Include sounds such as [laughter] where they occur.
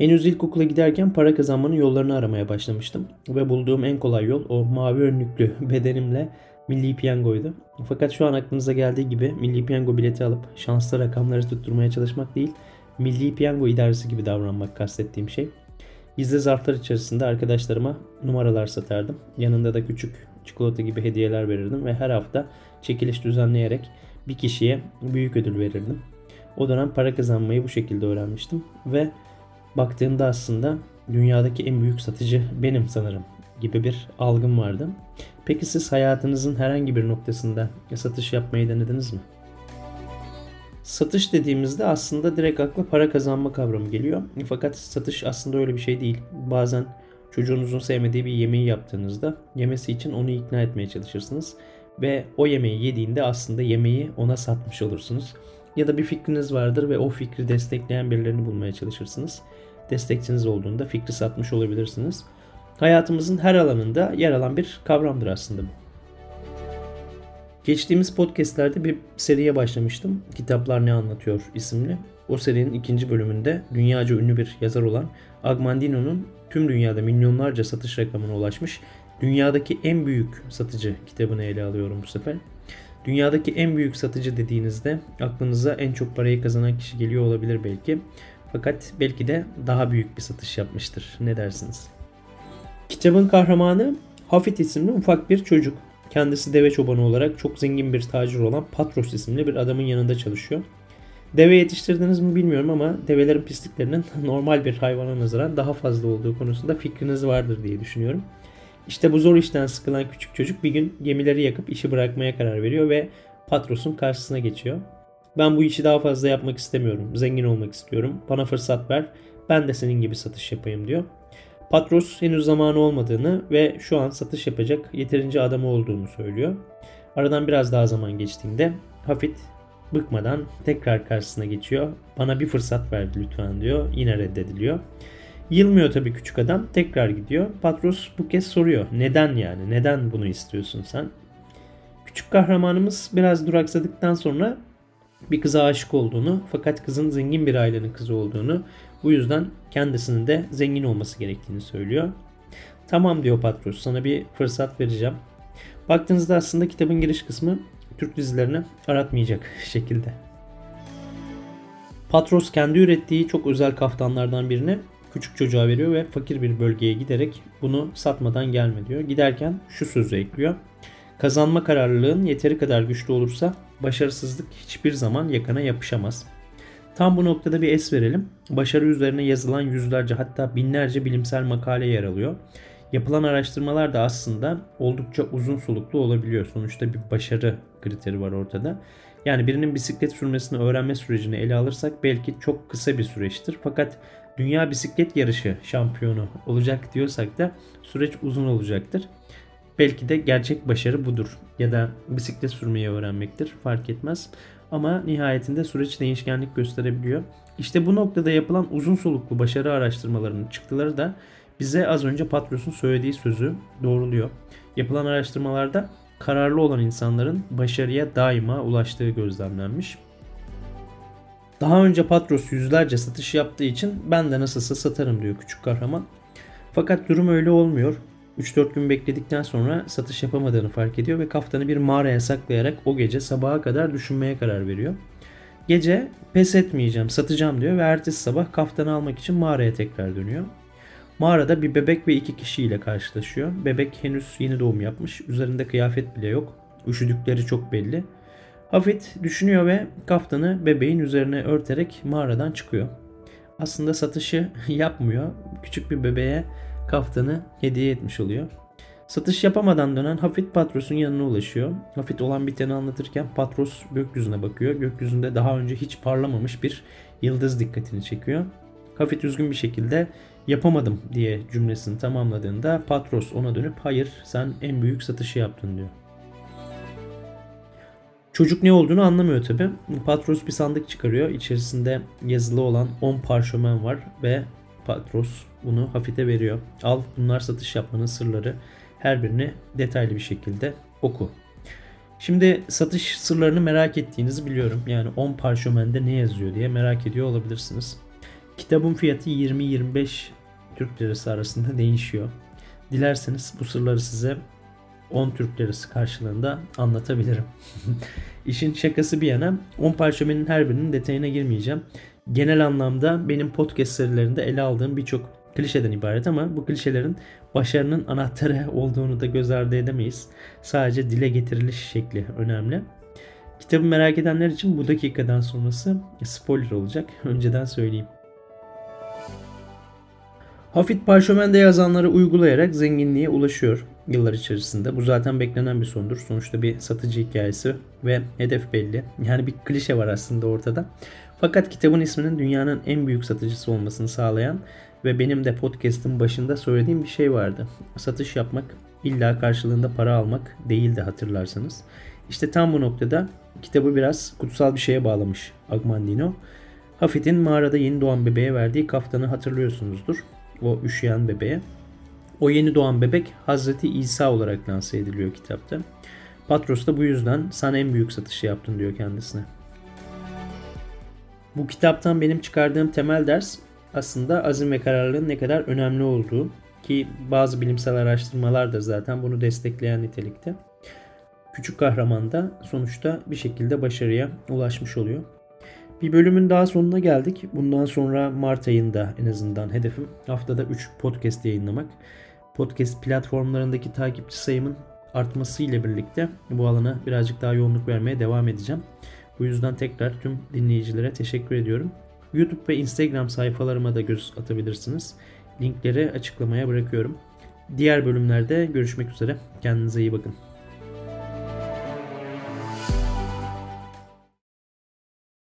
Henüz ilkokula giderken para kazanmanın yollarını aramaya başlamıştım. Ve bulduğum en kolay yol o mavi önlüklü [laughs] bedenimle Milli Piyango'ydu. Fakat şu an aklınıza geldiği gibi Milli Piyango bileti alıp şanslı rakamları tutturmaya çalışmak değil, Milli Piyango idaresi gibi davranmak kastettiğim şey. Gizli zarflar içerisinde arkadaşlarıma numaralar satardım. Yanında da küçük çikolata gibi hediyeler verirdim ve her hafta çekiliş düzenleyerek bir kişiye büyük ödül verirdim. O dönem para kazanmayı bu şekilde öğrenmiştim ve baktığımda aslında dünyadaki en büyük satıcı benim sanırım gibi bir algım vardı. Peki siz hayatınızın herhangi bir noktasında satış yapmayı denediniz mi? Satış dediğimizde aslında direkt akla para kazanma kavramı geliyor. Fakat satış aslında öyle bir şey değil. Bazen çocuğunuzun sevmediği bir yemeği yaptığınızda yemesi için onu ikna etmeye çalışırsınız. Ve o yemeği yediğinde aslında yemeği ona satmış olursunuz. Ya da bir fikriniz vardır ve o fikri destekleyen birilerini bulmaya çalışırsınız. Destekçiniz olduğunda fikri satmış olabilirsiniz. Hayatımızın her alanında yer alan bir kavramdır aslında bu. Geçtiğimiz podcastlerde bir seriye başlamıştım. Kitaplar Ne Anlatıyor isimli. O serinin ikinci bölümünde dünyaca ünlü bir yazar olan Agmandino'nun tüm dünyada milyonlarca satış rakamına ulaşmış dünyadaki en büyük satıcı kitabını ele alıyorum bu sefer. Dünyadaki en büyük satıcı dediğinizde aklınıza en çok parayı kazanan kişi geliyor olabilir belki. Fakat belki de daha büyük bir satış yapmıştır. Ne dersiniz? Kitabın kahramanı Hafit isimli ufak bir çocuk. Kendisi deve çobanı olarak çok zengin bir tacir olan Patros isimli bir adamın yanında çalışıyor. Deve yetiştirdiniz mi bilmiyorum ama develerin pisliklerinin [laughs] normal bir hayvana nazaran daha fazla olduğu konusunda fikriniz vardır diye düşünüyorum. İşte bu zor işten sıkılan küçük çocuk bir gün gemileri yakıp işi bırakmaya karar veriyor ve Patros'un karşısına geçiyor. Ben bu işi daha fazla yapmak istemiyorum. Zengin olmak istiyorum. Bana fırsat ver. Ben de senin gibi satış yapayım diyor. Patros henüz zamanı olmadığını ve şu an satış yapacak yeterince adamı olduğunu söylüyor. Aradan biraz daha zaman geçtiğinde Hafit bıkmadan tekrar karşısına geçiyor. Bana bir fırsat verdi lütfen diyor. Yine reddediliyor. Yılmıyor tabii küçük adam. Tekrar gidiyor. Patros bu kez soruyor. Neden yani? Neden bunu istiyorsun sen? Küçük kahramanımız biraz duraksadıktan sonra bir kıza aşık olduğunu fakat kızın zengin bir ailenin kızı olduğunu bu yüzden kendisinin de zengin olması gerektiğini söylüyor. Tamam diyor Patros sana bir fırsat vereceğim. Baktığınızda aslında kitabın giriş kısmı Türk dizilerini aratmayacak [laughs] şekilde. Patros kendi ürettiği çok özel kaftanlardan birini küçük çocuğa veriyor ve fakir bir bölgeye giderek bunu satmadan gelme diyor. Giderken şu sözü ekliyor. Kazanma kararlılığın yeteri kadar güçlü olursa başarısızlık hiçbir zaman yakana yapışamaz. Tam bu noktada bir es verelim. Başarı üzerine yazılan yüzlerce hatta binlerce bilimsel makale yer alıyor. Yapılan araştırmalar da aslında oldukça uzun soluklu olabiliyor. Sonuçta bir başarı kriteri var ortada. Yani birinin bisiklet sürmesini öğrenme sürecini ele alırsak belki çok kısa bir süreçtir. Fakat dünya bisiklet yarışı şampiyonu olacak diyorsak da süreç uzun olacaktır. Belki de gerçek başarı budur ya da bisiklet sürmeyi öğrenmektir fark etmez. Ama nihayetinde süreç değişkenlik gösterebiliyor. İşte bu noktada yapılan uzun soluklu başarı araştırmalarının çıktıları da bize az önce Patros'un söylediği sözü doğruluyor. Yapılan araştırmalarda kararlı olan insanların başarıya daima ulaştığı gözlemlenmiş. Daha önce Patros yüzlerce satış yaptığı için ben de nasılsa satarım diyor küçük kahraman. Fakat durum öyle olmuyor. 3-4 gün bekledikten sonra satış yapamadığını fark ediyor ve kaftanı bir mağaraya saklayarak o gece sabaha kadar düşünmeye karar veriyor. Gece pes etmeyeceğim, satacağım diyor ve ertesi sabah kaftanı almak için mağaraya tekrar dönüyor. Mağarada bir bebek ve iki kişiyle karşılaşıyor. Bebek henüz yeni doğum yapmış. Üzerinde kıyafet bile yok. Üşüdükleri çok belli. Hafit düşünüyor ve kaftanı bebeğin üzerine örterek mağaradan çıkıyor. Aslında satışı [laughs] yapmıyor. Küçük bir bebeğe kaftanı hediye etmiş oluyor. Satış yapamadan dönen Hafit Patros'un yanına ulaşıyor. Hafit olan biteni anlatırken Patros gökyüzüne bakıyor. Gökyüzünde daha önce hiç parlamamış bir yıldız dikkatini çekiyor. Hafit üzgün bir şekilde yapamadım diye cümlesini tamamladığında Patros ona dönüp hayır sen en büyük satışı yaptın diyor. Çocuk ne olduğunu anlamıyor tabi. Patros bir sandık çıkarıyor. İçerisinde yazılı olan 10 parşömen var ve Patros bunu Hafit'e veriyor. Al bunlar satış yapmanın sırları. Her birini detaylı bir şekilde oku. Şimdi satış sırlarını merak ettiğinizi biliyorum. Yani 10 parşömende ne yazıyor diye merak ediyor olabilirsiniz. Kitabın fiyatı 20-25 Türk lirası arasında değişiyor. Dilerseniz bu sırları size 10 Türk lirası karşılığında anlatabilirim. [laughs] İşin şakası bir yana 10 parşömenin her birinin detayına girmeyeceğim. Genel anlamda benim podcast serilerinde ele aldığım birçok klişeden ibaret ama bu klişelerin başarının anahtarı olduğunu da göz ardı edemeyiz. Sadece dile getiriliş şekli önemli. Kitabı merak edenler için bu dakikadan sonrası spoiler olacak. [laughs] Önceden söyleyeyim. Hafit parşömende yazanları uygulayarak zenginliğe ulaşıyor yıllar içerisinde. Bu zaten beklenen bir sondur. Sonuçta bir satıcı hikayesi ve hedef belli. Yani bir klişe var aslında ortada. Fakat kitabın isminin dünyanın en büyük satıcısı olmasını sağlayan ve benim de podcast'ın başında söylediğim bir şey vardı. Satış yapmak illa karşılığında para almak değildi hatırlarsanız. İşte tam bu noktada kitabı biraz kutsal bir şeye bağlamış Agmandino. Hafit'in mağarada yeni doğan bebeğe verdiği kaftanı hatırlıyorsunuzdur. O üşüyen bebeğe. O yeni doğan bebek Hazreti İsa olarak lanse ediliyor kitapta. Patros da bu yüzden sen en büyük satışı yaptın diyor kendisine. Bu kitaptan benim çıkardığım temel ders aslında azim ve kararlılığın ne kadar önemli olduğu ki bazı bilimsel araştırmalar da zaten bunu destekleyen nitelikte. Küçük kahraman da sonuçta bir şekilde başarıya ulaşmış oluyor. Bir bölümün daha sonuna geldik. Bundan sonra Mart ayında en azından hedefim haftada 3 podcast yayınlamak. Podcast platformlarındaki takipçi sayımın artması ile birlikte bu alana birazcık daha yoğunluk vermeye devam edeceğim. Bu yüzden tekrar tüm dinleyicilere teşekkür ediyorum. YouTube ve Instagram sayfalarıma da göz atabilirsiniz. Linkleri açıklamaya bırakıyorum. Diğer bölümlerde görüşmek üzere. Kendinize iyi bakın.